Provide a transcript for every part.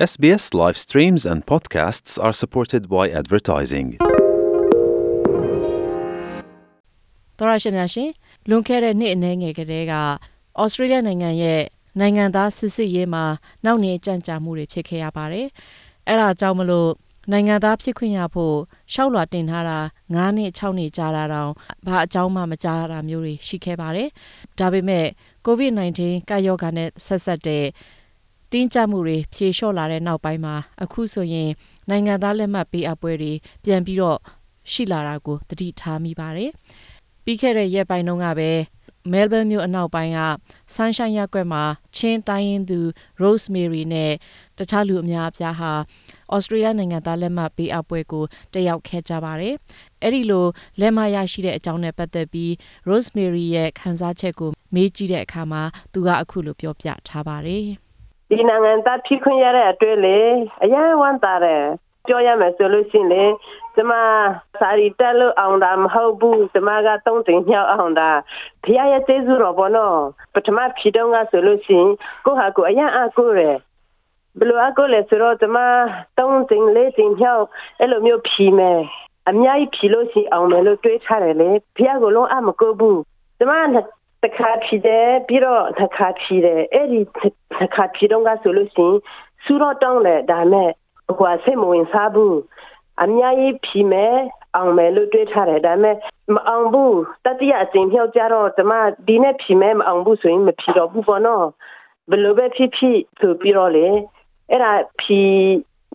SBS live streams and podcasts are supported by advertising. သောရရှိမြရှင်လွန်ခဲ့တဲ့နှစ်အနည်းငယ်ကတည်းကဩစတြေးလျနိုင်ငံရဲ့နိုင်ငံသားစစ်စစ်ရေးမှာနောက်နေကြန့်ကြာမှုတွေဖြစ်ခဲ့ရပါတယ်။အဲဒါကြောင့်မလို့နိုင်ငံသားဖြစ်ခွင့်ရဖို့ရှောက်လွှာတင်ထားတာ9နှစ်6နှစ်ကြာတာတောင်ဘာအကြောင်းမှမကြားတာမျိုးတွေရှိခဲ့ပါတယ်။ဒါပေမဲ့ COVID-19 ကာရောဂါနဲ့ဆက်ဆက်တဲ့ တင်းကြပ်မှုတွေဖြေလျှော့လာတဲ့နောက်ပိုင်းမှာ အခုဆိုရင် နိုင်ငံသားလက်မှတ်ပေးအပ်ပွဲတွေ ပြန်ပြီးတော့ရှိလာတာကို သတိထားမိပါတယ်။ပြီးခဲ့တဲ့ရက်ပိုင်းတုန်းကပဲ မဲလ်ဘန်မြို့အနောက်ပိုင်းက Sunshine ရပ်ကွက်မှာ ချင်းတိုင်းရင်းသူ Rosemary နဲ့ တခြားလူအများအပြားဟာ ဩစတြေးလျနိုင်ငံသားလက်မှတ်ပေးအပ်ပွဲကို တက်ရောက်ခဲ့ကြပါတယ်။အဲ့ဒီလို လက်မှတ်ရရှိတဲ့အကြောင်းနဲ့ပတ်သက်ပြီး Rosemary ရဲ့ခန်းစားချက်ကို မေးကြည့်တဲ့အခါမှာ သူက အခုလို ပြောပြထားပါတယ်။ ဒီနိုင်ငံသားဖြစ်ခွင့်ရတဲ့အတွက်လေအရင်ဝမ်းသာတယ်ပြောရမယ်ဆိုလို့ရှိရင်လေကျမစာရီတက်လို့အောင်တာမဟုတ်ဘူးကျမကတုံးတင်မြောက်အောင်တာဖခင်ရဲ့ကျေးဇူးတော်ပေါ့နော်ပထမဖြစ်တော့ကဆိုလို့ရှိရင်ကိုဟာကိုအရင်အကူရယ်ဘလို့အကူလဲဆိုတော့ကျမတုံးတင်လေးတင်မြောက်အဲ့လိုမျိုးဖြီမယ်အများကြီးဖြီလို့ရှိအောင်မယ်လို့တွေးထားတယ်လေဖခင်ကလုံးအမကူဘူးကျမတခါဖြီတယ်ပြီးတော့တခါဖြီတယ်အဲ့ဒီတ ခါဖြီတော့ကဆိုလို့ရှိရင်စူတော့တောင်းတယ်ဒါမဲ့ဟိုစိတ်မဝင်စားဘူးအများကြီးဖြီမယ်အောင်မယ်လို့တွေးထားတယ်ဒါမဲ့မအောင်ဘူးတတိယအကြိမ်မြောက်ကြတော့ကျမဒီနဲ့ဖြီမယ်မအောင်ဘူးဆိုရင်မဖြီတော့ဘူးပေါ့နော်ဘယ်လိုပဲဖြစ်ဖြစ်ဆိုပြီးတော့လေအဲ့ဒါဖြီ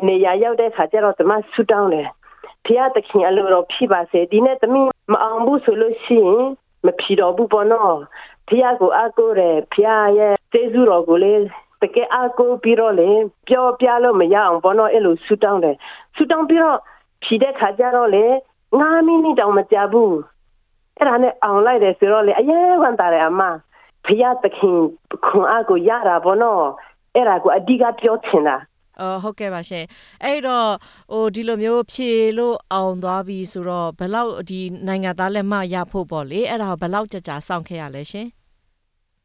နေရရောက်တဲ့ခါကျတော့ကျမဆူတောင်းတယ်ဖះတခင်အလိုတော်ဖြီပါစေဒီနဲ့သမီးမအောင်ဘူးဆိုလို့ရှိရင် မဖြီတော့ဘူးပေါ့နော်ဖះကိုအကိုတယ်ဖះရဲ့ကျေးဇူးတော်ကိုလေတကယ်အကိုပြီးတော့လေပြောပြလို့မရအောင်ပေါ့နော်အဲ့လိုဆူတောင်းတယ်ဆူတောင်းပြီးတော့ဖြီတဲ့ခါကျတော့လေ9မိနစ်တောင်မကြာဘူးအဲ့ဒါနဲ့အောင်လိုက်တယ်ဆိုတော့လေအရေးဝန်တာတယ်အမဖះတခင်ခွန်အားကိုရတာပေါ့နော်အဲ့ဒါကိုအဓိကပြောချင်တာ အော်ဟုတ်ကဲ့ပါရှင်အဲ့တော့ဟိုဒီလိုမျိုးဖြေလို့အောင်သွားပြီဆိုတော့ဘယ်လောက်ဒီနိုင်ငံသားလက်မှတ်ရဖို့ပေါ့လေအဲ့ဒါဘယ်လောက်ကြာကြာစောင့်ခဲ့ရလဲရှင်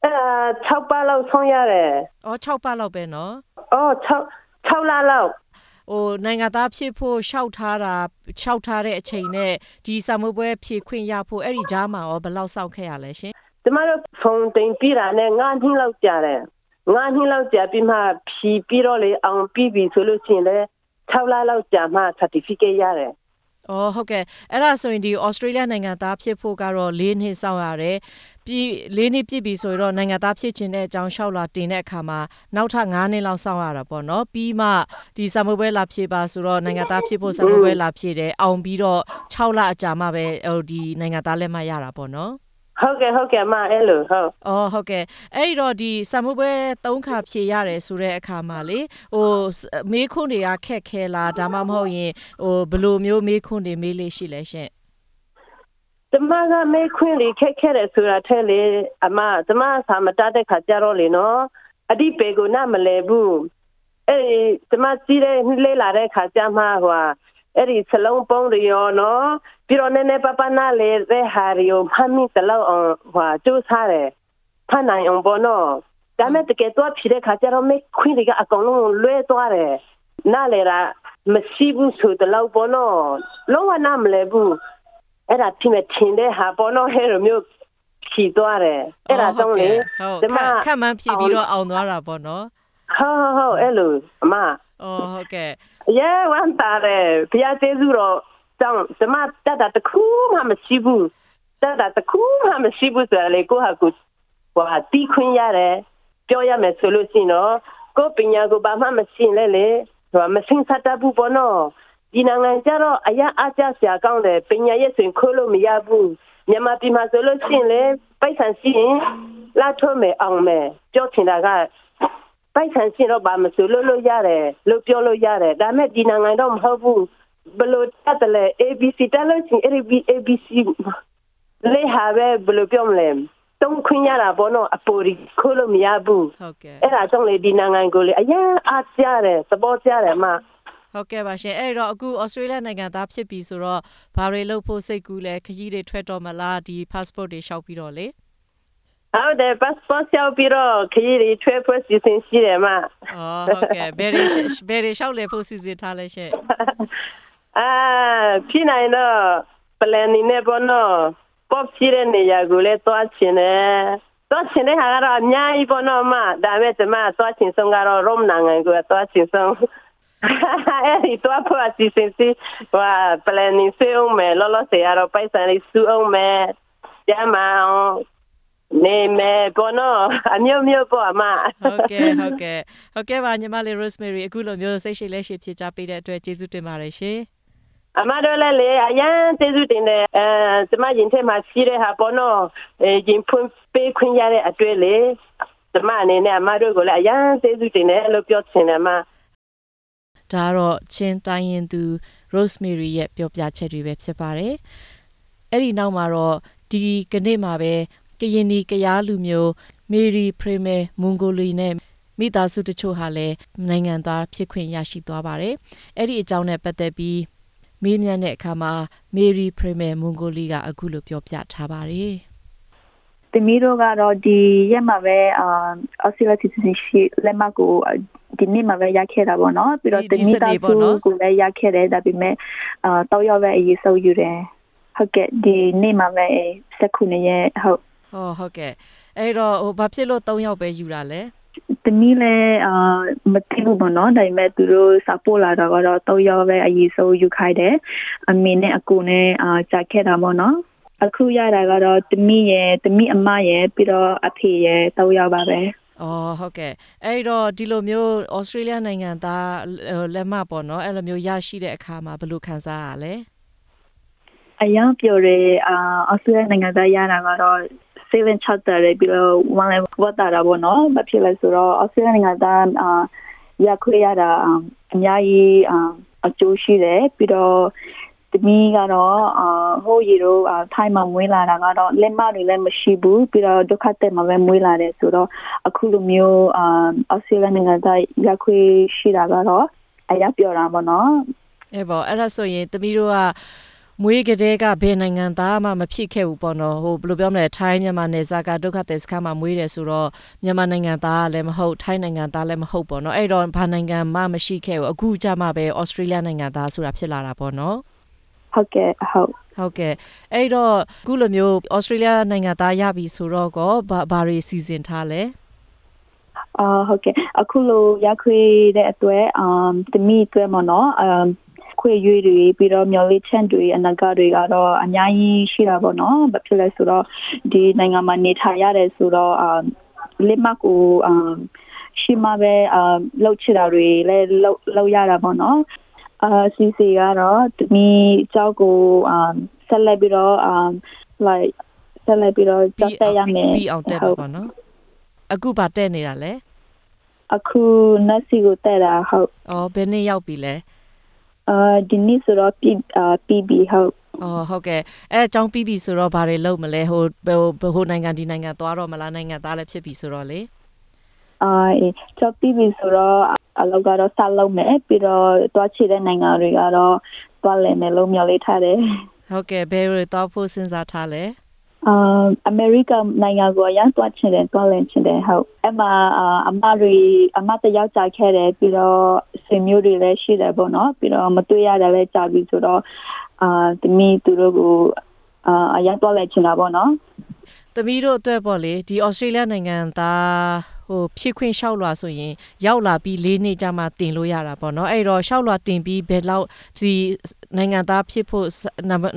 အဲ့ဒါ6ပတ်လောက်ဆုံးရတယ်အော်6ပတ်လောက်ပဲနော်အော်6 6လလောက်ဟိုနိုင်ငံသားဖြစ်ဖို့ရှောက်ထားတာရှောက်ထားတဲ့အချိန်နဲ့ဒီစာမိုးပွဲဖြည့်ခွင့်ရဖို့အဲ့ဒီကြားမှာရောဘယ်လောက်စောင့်ခဲ့ရလဲရှင်ကျမတို့ဖုန်းတင်ပြတာနဲ့9နှစ်လောက်ကြာတယ် 9နှစ်လောက်ကြာပြီးမှဖြီးပြီးတော့လေအောင်ပြီးပြီဆိုလို့ရှိရင်လေ6လလောက်ကြာမှ certificate ရတယ်။အော်ဟုတ်ကဲ့အဲ့ဒါဆိုရင်ဒီဩစတြေးလျနိုင်ငံသားဖြစ်ဖို့ကတော့၄နှစ်စောင့်ရတယ်။ပြီး၄နှစ်ပြည့်ပြီဆိုတော့နိုင်ငံသားဖြစ်ခြင်းတဲ့အကြောင်းလျှောက်လာတင်တဲ့အခါမှာနောက်ထပ်9နှစ်လောက်စောင့်ရတာပေါ့နော်။ပြီးမှဒီစာမွေးပွဲလာဖြည့်ပါဆိုတော့နိုင်ငံသားဖြစ်ဖို့စာမွေးပွဲလာဖြည့်တယ်။အောင်ပြီးတော့6လအကြာမှပဲဟိုဒီနိုင်ငံသားလက်မှတ်ရတာပေါ့နော်။ ဟုတ်ကဲ့ဟုတ်ကဲ့အမအဲ့လိုဟုတ်အော်ဟုတ်ကဲ့အဲ့ဒီတော့ဒီစာမှုပွဲ၃ခါဖြေရတယ်ဆိုတဲ့အခါမှာလေဟိုမေးခွန်းတွေကခက်ခဲလားဒါမှမဟုတ်ရင်ဟိုဘယ်လိုမျိုးမေးခွန်းတွေမေးလေးရှိလဲရှင့်ကျမကမေခွင့်လေးခက်ခဲတယ်ဆိုတာထဲလေအမကျမစာမတတ်တဲ့ခါကြတော့လေနော်အဒီပေကိုနားမလဲဘူးအဲ့ဒီကျမစီးတဲ့လေးလာတဲ့ခါကြမှာဟို အဲ့ဒီစလုံးပုံးတွေရောနော်ပြီးတော့နည်းနည်းပပနာလေတဲ့ဟာတွေရောမှတ်မိတလောက်အောင်ဟိုစူးစားတယ်ဖတ်နိုင်အောင်ပေါ့နော်ဒါမဲ့တကယ်တော့ဖြစ်တဲ့ခါကျတော့မေခွင့်တွေကအကောင်လုံးလွဲသွားတယ်နားလေတာမရှိဘူးဆိုတလောက်ပေါ့နော်လုံးဝနားမလဲဘူးအဲ့ဒါဖြစ်မဲ့ထင်တဲ့ဟာပေါ်တော့ဟဲ့လိုမျိုးဖြီသွားတယ်အဲ့ဒါကြောင့်လေဟုတ်ကျမခက်ခက်မှန်းဖြေပြီးတော့အောင်သွားတာပေါ့နော်ဟုတ်ဟုတ်ဟုတ်အဲ့လိုအမအော်ဟုတ်ကဲ့ရဲဝမ်းတာတယ်ဘုရားကျေးဇူးတော်ကြောင့်ကျမတတ်တာတစ်ခုမှမရှိဘူးတတ်တာတစ်ခုမှမရှိဘူးဆိုရလေကိုဟာကိုဟိုဟာတီးခွင့်ရတယ်ပြောရမယ်ဆိုလို့ရှိရင်တော့ကိုပညာကိုဘာမှမရှိရင်လေလေဟိုမစင်စတတ်ဘူးပေါ့နော်ဒီနိုင်ငံကျတော့အရာအကြဆရာကောင်းတယ်ပညာရဲ့ဆိုရင်ခိုးလို့မရဘူးမြန်မာပြည်မှာဆိုလို့ရှိရင်လေပိုက်ဆံရှိရင်လာထုတ်မယ်အောင်မယ်ပြောချင်တာက ပိုက်ဆံရှင်တော့ဘာမဆိုလို့လို့ရတယ်လို့ပြောလို့ရတယ်ဒါမဲ့ဒီနိုင်ငံတော့မဟုတ်ဘူးဘလို့တတ်တယ်လေ ABC တက်လို့ရှင် ABC လေဟာပဲဘလို့ပြောမလဲတုံးခွင့်ရတာဘောနော်အပေါ်ဒီခိုးလို့မရဘူးဟုတ်ကဲ့အဲ့ဒါကြောင့်လေဒီနိုင်ငံကိုလေအရင်အားကြတယ်သဘောကျတယ်မဟုတ်ကဲ့ပါရှင်အဲ့တော့အခုဩစတြေးလျနိုင်ငံသားဖြစ်ပြီဆိုတော့ဘာတွေလုပ်ဖို့စိတ်ကူးလဲခကြီးတွေထွက်တော့မလားဒီ passport တွေရှောက်ပြီးတော့လေ ဟုတ်တယ် passport လျှောက်ပြီးတော့ခရီးတွေထွေးဖွဲ့စီစဉ်ရှိတယ်မအော်ဟုတ်ကဲ့ဘယ်တွေရှဘယ်တွေလျှောက်လေဖို့စီစဉ်ထားလဲရှင့်အာဖြစ်နိုင်တော့ planning နဲ့ပေါ့နော် pop ဖြစ်တဲ့နေရာကိုလည်းသွားချင်တယ်သွားချင်တဲ့ဟာကတော့အများကြီးပေါ့နော်မဒါပေမဲ့ကျွန်မသွားချင်ဆုံးကတော့ Rome နိုင်ငံကိုသွားချင်ဆုံးအဲ့ဒီတော့ဖို့အစီအစဉ်စီဟို planning ဆွေးအောင်မယ်လောလောဆယ်ကတော့ပိုက်ဆံလေးစုအောင်မယ်ကျမအောင် နေမယ်ပေါ့နော်အမျိုးမျိုးပေါ့အမဟုတ်ကဲ့ဟုတ်ကဲ့ဟုတ်ကဲ့ပါညီမလေး Rosemary အခုလိုမျိုးစိတ်ရှိလက်ရှိဖြစ်ကြပေးတဲ့အတွက်ကျေးဇူးတင်ပါတယ်ရှင်အမတို့လည်းလေအရန်ကျေးဇူးတင်တယ်အဲကျမရင်ထဲမှာရှိတဲ့ဟာပေါ့နော်အဲရင်ဖွင့်ပေးခွင့်ရတဲ့အတွက်လေကျမအနေနဲ့အမတို့ကိုလည်းအရန်ကျေးဇူးတင်တယ်လို့ပြောချင်တယ်အမဒါကတော့ချင်းတိုင်းရင်သူ Rosemary ရဲ့ပြောပြချက်တွေပဲဖြစ်ပါတယ်အဲ့ဒီနောက်မှာတော့ဒီကနေ့မှာပဲ ကရင်နီကရားလူမျိုးမေရီပရီမဲမွန်ဂိုလီနဲ့မိသားစုတချို့ဟာလည်းနိုင်ငံသားဖြစ်ခွင့်ရရှိသွားပါတယ်အဲ့ဒီအကြောင်းနဲ့ပတ်သက်ပြီးမေးမြန်းတဲ့အခါမှာမေရီပရီမဲမွန်ဂိုလီကအခုလိုပြောပြထားပါတယ်တမီးတို့ကတော့ဒီရက်မှာပဲအာအော်စတြေးလျ citizenship လက်မှတ်ကိုဒီနေ့မှာပဲရခဲ့တာပေါ့နော်ပြီးတော့တမီးသားစုကိုလည်းရခဲ့တယ်ဒါပေမဲ့အာတော့ရောက်ပဲအရေးဆုံးယူတယ်ဟုတ်ကဲ့ဒီနေ့မှာပဲစက်ခုနှစ်ရက်ဟုတ် ဟောဟုတ်ကဲ့အဲ့တော့ဟိုဘာဖြစ်လို့၃ယောက်ပဲယူတာလဲတမီးလည်းအာမသိဘူးပေါ့နော်ဒါပေမဲ့သူတို့စာပို့လာတော့ကတော့တော့ရောက်ပဲအရေးဆုံးယူခိုင်းတယ်အမေနဲ့အကိုနဲ့အာကြာခဲ့တာပေါ့နော်အခုရတာကတော့တမီးရဲ့တမီးအမရဲ့ပြီးတော့အဖေရဲ့တော့ရောက်ပါပဲအော်ဟုတ်ကဲ့အဲ့တော့ဒီလိုမျိုးဩစတြေးလျနိုင်ငံသားဟိုလက်မှတ်ပေါ့နော်အဲ့လိုမျိုးရရှိတဲ့အခါမှာဘယ်လိုခံစားရလဲအရင်ပြောရဲအာအော်စတြေးလျနိုင်ငံသားရတာကတော့ 7 chapter ရပြီးတော့ one level ဝတ်တာတာပေါ့နော်ဘာဖြစ်လဲဆိုတော့အော်စတြေးလျနိုင်ငံသားအာရခွေရတာအများကြီးအာအကျိုးရှိတယ်ပြီးတော့တမီးကတော့အာဟိုရီတို့အာထိုင်းမှာမွေးလာတာကတော့လက်မတွေလည်းမရှိဘူးပြီးတော့ဒုက္ခတက်မှာပဲမွေးလာတယ်ဆိုတော့အခုလိုမျိုးအာအော်စတြေးလျနိုင်ငံသားရခွေရှိတာကတော့အရာပြောတာပေါ့နော်အဲ့ပေါ့အဲ့ဒါဆိုရင်တမီးတို့က မွေးကလေးကဘယ်နိုင်ငံသားမှမဖြစ်ခဲ့ဘူးပေါ့နော်ဟိုဘယ်လိုပြောမလဲထိုင်းမြန်မာနယ်စပ်ကဒုက္ခသည်စခန်းမှာမွေးတယ်ဆိုတော့မြန်မာနိုင်ငံသားလည်းမဟုတ်ထိုင်းနိုင်ငံသားလည်းမဟုတ်ပေါ့နော်အဲ့တော့ဘာနိုင်ငံမှမရှိခဲ့ဘူးအခုကြမှာပဲဩစတြေးလျနိုင်ငံသားဆိုတာဖြစ်လာတာပေါ့နော်ဟုတ်ကဲ့ဟုတ်ဟုတ်ကဲ့အဲ့တော့အခုလိုမျိုးဩစတြေးလျနိုင်ငံသားရပြီဆိုတော့ကောဘာဘာတွေစီစဉ်ထားလဲအာဟုတ်ကဲ့အခုလိုရခွေတဲ့အတွက်အမ်တမီအတွက်မနော်အမ် ခွေရွေးတွေပြီးတော့မျော်လင့်ချက်တွေအနာဂတ်တွေကတော့အများကြီးရှိတာပေါ့နော်ဘာဖြစ်လဲဆိုတော့ဒီနိုင်ငံမှာနေထိုင်ရတယ်ဆိုတော့အလက်မကိုအရှိမှပဲအလောက်ချတာတွေလည်းလောက်လောက်ရတာပေါ့နော်အာစီစီကတော့တမီကြောက်ကိုအဆက်လက်ပြီးတော့အ like ဆက်လက်ပြီးတော့ကြောက်တက်ရမယ်ပြီးအောင်တက်ပါပေါ့နော်အခုဗာတက်နေတာလဲအခု nurse ကိုတက်တာဟုတ်ဩဘယ်နှစ်ရောက်ပြီလဲ အာဒီနေ့ဆိုတော့ပြီအာပြီးပြီဟုတ်อ๋อဟုတ်ကဲ့အဲအကြောင်းပြီးပြီဆိုတော့ဘာတွေလုပ်မလဲဟိုဟိုဟိုနိုင်ငံဒီနိုင်ငံသွားတော့မလားနိုင်ငံသားလည်းဖြစ်ပြီဆိုတော့လေအာအေးချက်ပြီးပြီဆိုတော့အလောက်ကတော့ဆက်လုပ်မယ်ပြီးတော့တွားချတဲ့နိုင်ငံတွေကတော့တွားလည်မယ်လို့မျှော်လင့်ထားတယ်ဟုတ်ကဲ့ဘယ်လိုသွားဖို့စဉ်းစားထားလဲ အာအမေရိကနိုင်ငံကိုအရန်တွားချင်တယ်တွားလည်ချင်တယ်ဟုတ်အမအာအမတွေအမတယောက်ကြာခဲ့တယ်ပြီးတော့ဆွေမျိုးတွေလည်းရှိတယ်ပေါ့နော်ပြီးတော့မတွေ့ရတယ်လည်းကြာပြီဆိုတော့အာတမီသူတို့ကိုအာအရန်တွားလည်ချင်တာပေါ့နော်သမီးတို့အတွက်ပေါ့လေဒီဩစတြေးလျနိုင်ငံသား ဟိုဖြည့်ခွင့်လျှောက်လွှာဆိုရင်ရောက်လာပြီး၄နှစ်ကြာမှတင်လို့ရတာပေါ့နော်အဲ့တော့လျှောက်လွှာတင်ပြီးဘယ်လောက်ဒီနိုင်ငံသားဖြစ်ဖို့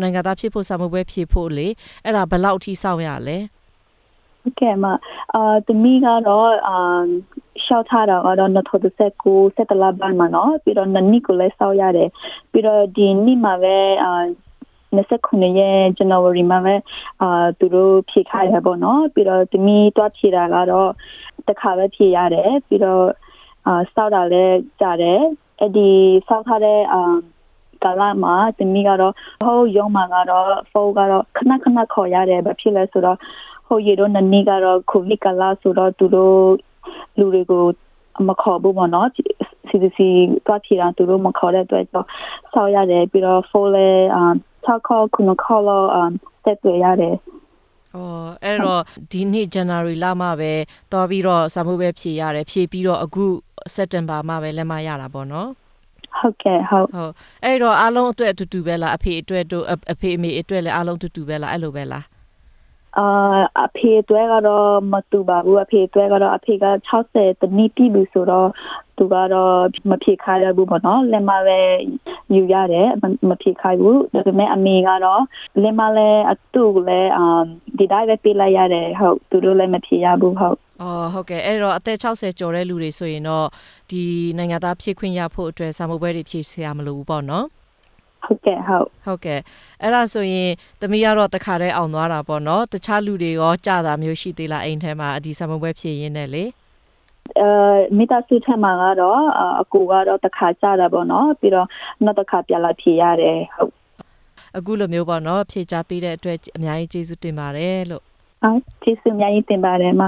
နိုင်ငံသားဖြစ်ဖို့စာမပွဲဖြစ်ဖို့လေအဲ့ဒါဘယ်လောက်အထိစောင့်ရလဲဟုတ်ကဲ့မအာတမီကတော့အာရှောက်ထားတာကတော့2019စက်တလပိုင်းမှာနော်ပြီးတော့နနီကိုလည်းစောက်ရတယ်ပြီးတော့ဒီနေ့မှာပဲအာ29ရက် January မှာပဲအာသူတို့ဖြေခိုင်းရပေါ့နော်ပြီးတော့တမီတွားဖြေတာကတော့ တစ်ခါပဲဖြေရတယ်ပြီးတော့အာစောက်တာလည်းကြားတယ်အဲ့ဒီစောက်ထားတဲ့အာကာလမှာတမီကတော့ဟိုရုံးမှာကတော့ဖုန်းကတော့ခဏခဏခေါ်ရတယ်ဘာဖြစ်လဲဆိုတော့ဟိုရီတို့နနီကတော့ကိုဗစ်ကလာဆိုတော့သူတို့လူတွေကိုမခေါ်ဘူးပေါ့နော် CDC တွားဖြေတာသူတို့မခေါ်တဲ့အတွက်တော့ဆောက်ရတယ်ပြီးတော့ full လဲအာ6ခေါ်ခုနခေါ်လို့အာတက်တွေ့ရတယ် အော်အဲ့တော့ဒီနှစ် January လမှပဲတော်ပြီးတော့စာမှုပဲဖြည့်ရတယ်ဖြည့်ပြီးတော့အခု September မှပဲလက်မရတာပေါ့နော်ဟုတ်ကဲ့ဟုတ်ဟုတ်အဲ့တော့အားလုံးအတွက်အတူတူပဲလားအဖေအတွက်တို့အအဖေအမေအတွက်လည်းအားလုံးအတူတူပဲလားအဲ့လိုပဲလားအာအဖေတွဲကတော့မတူပါဘူးအဖေတွဲကတော့အဖေက60တနည်းပြည့်ပြီဆိုတော့သူကတော့မဖြေခိုင်းရဘူးပေါ့နော်လက်မပဲယူရတယ်မမဖြေခိုင်းဘူးဒါပေမဲ့အမေကတော့လက်မလည်းအတူလည်းအာ ဒီတိုင်းပဲပေးလိုက်ရတယ်ဟုတ်သူတို့လည်းမဖြေရဘူးဟုတ်အော်ဟုတ်ကဲ့အဲ့တော့အသက်60ကျော်တဲ့လူတွေဆိုရင်တော့ဒီနိုင်ငံသားဖြည့်ခွင့်ရဖို့အတွက်စာမှုပွဲတွေဖြည့်ဆရာမလိုဘူးပေါ့နော်ဟုတ်ကဲ့ဟုတ်ဟုတ်ကဲ့အဲ့ဒါဆိုရင်သမီးကတော့တခါတည်းအောင်သွားတာပေါ့နော်တခြားလူတွေရောကြာတာမျိုးရှိသေးလားအိမ်ထဲမှာဒီစာမှုပွဲဖြည့်ရင်းနဲ့လေအဲမိသားစုထက်မှာကတော့အာအကူကတော့တစ်ခါကြာတာပေါ့နော်ပြီးတော့နောက်တစ်ခါပြန်လာဖြေရတယ်ဟုတ် အခုလိုမျိုးပေါ့နော်ဖြည့်ချပေးတဲ့အတွက်အများကြီးကျေးဇူးတင်ပါတယ်လို့ဟုတ်ကျေးဇူးအများကြီးတင်ပါတယ်မ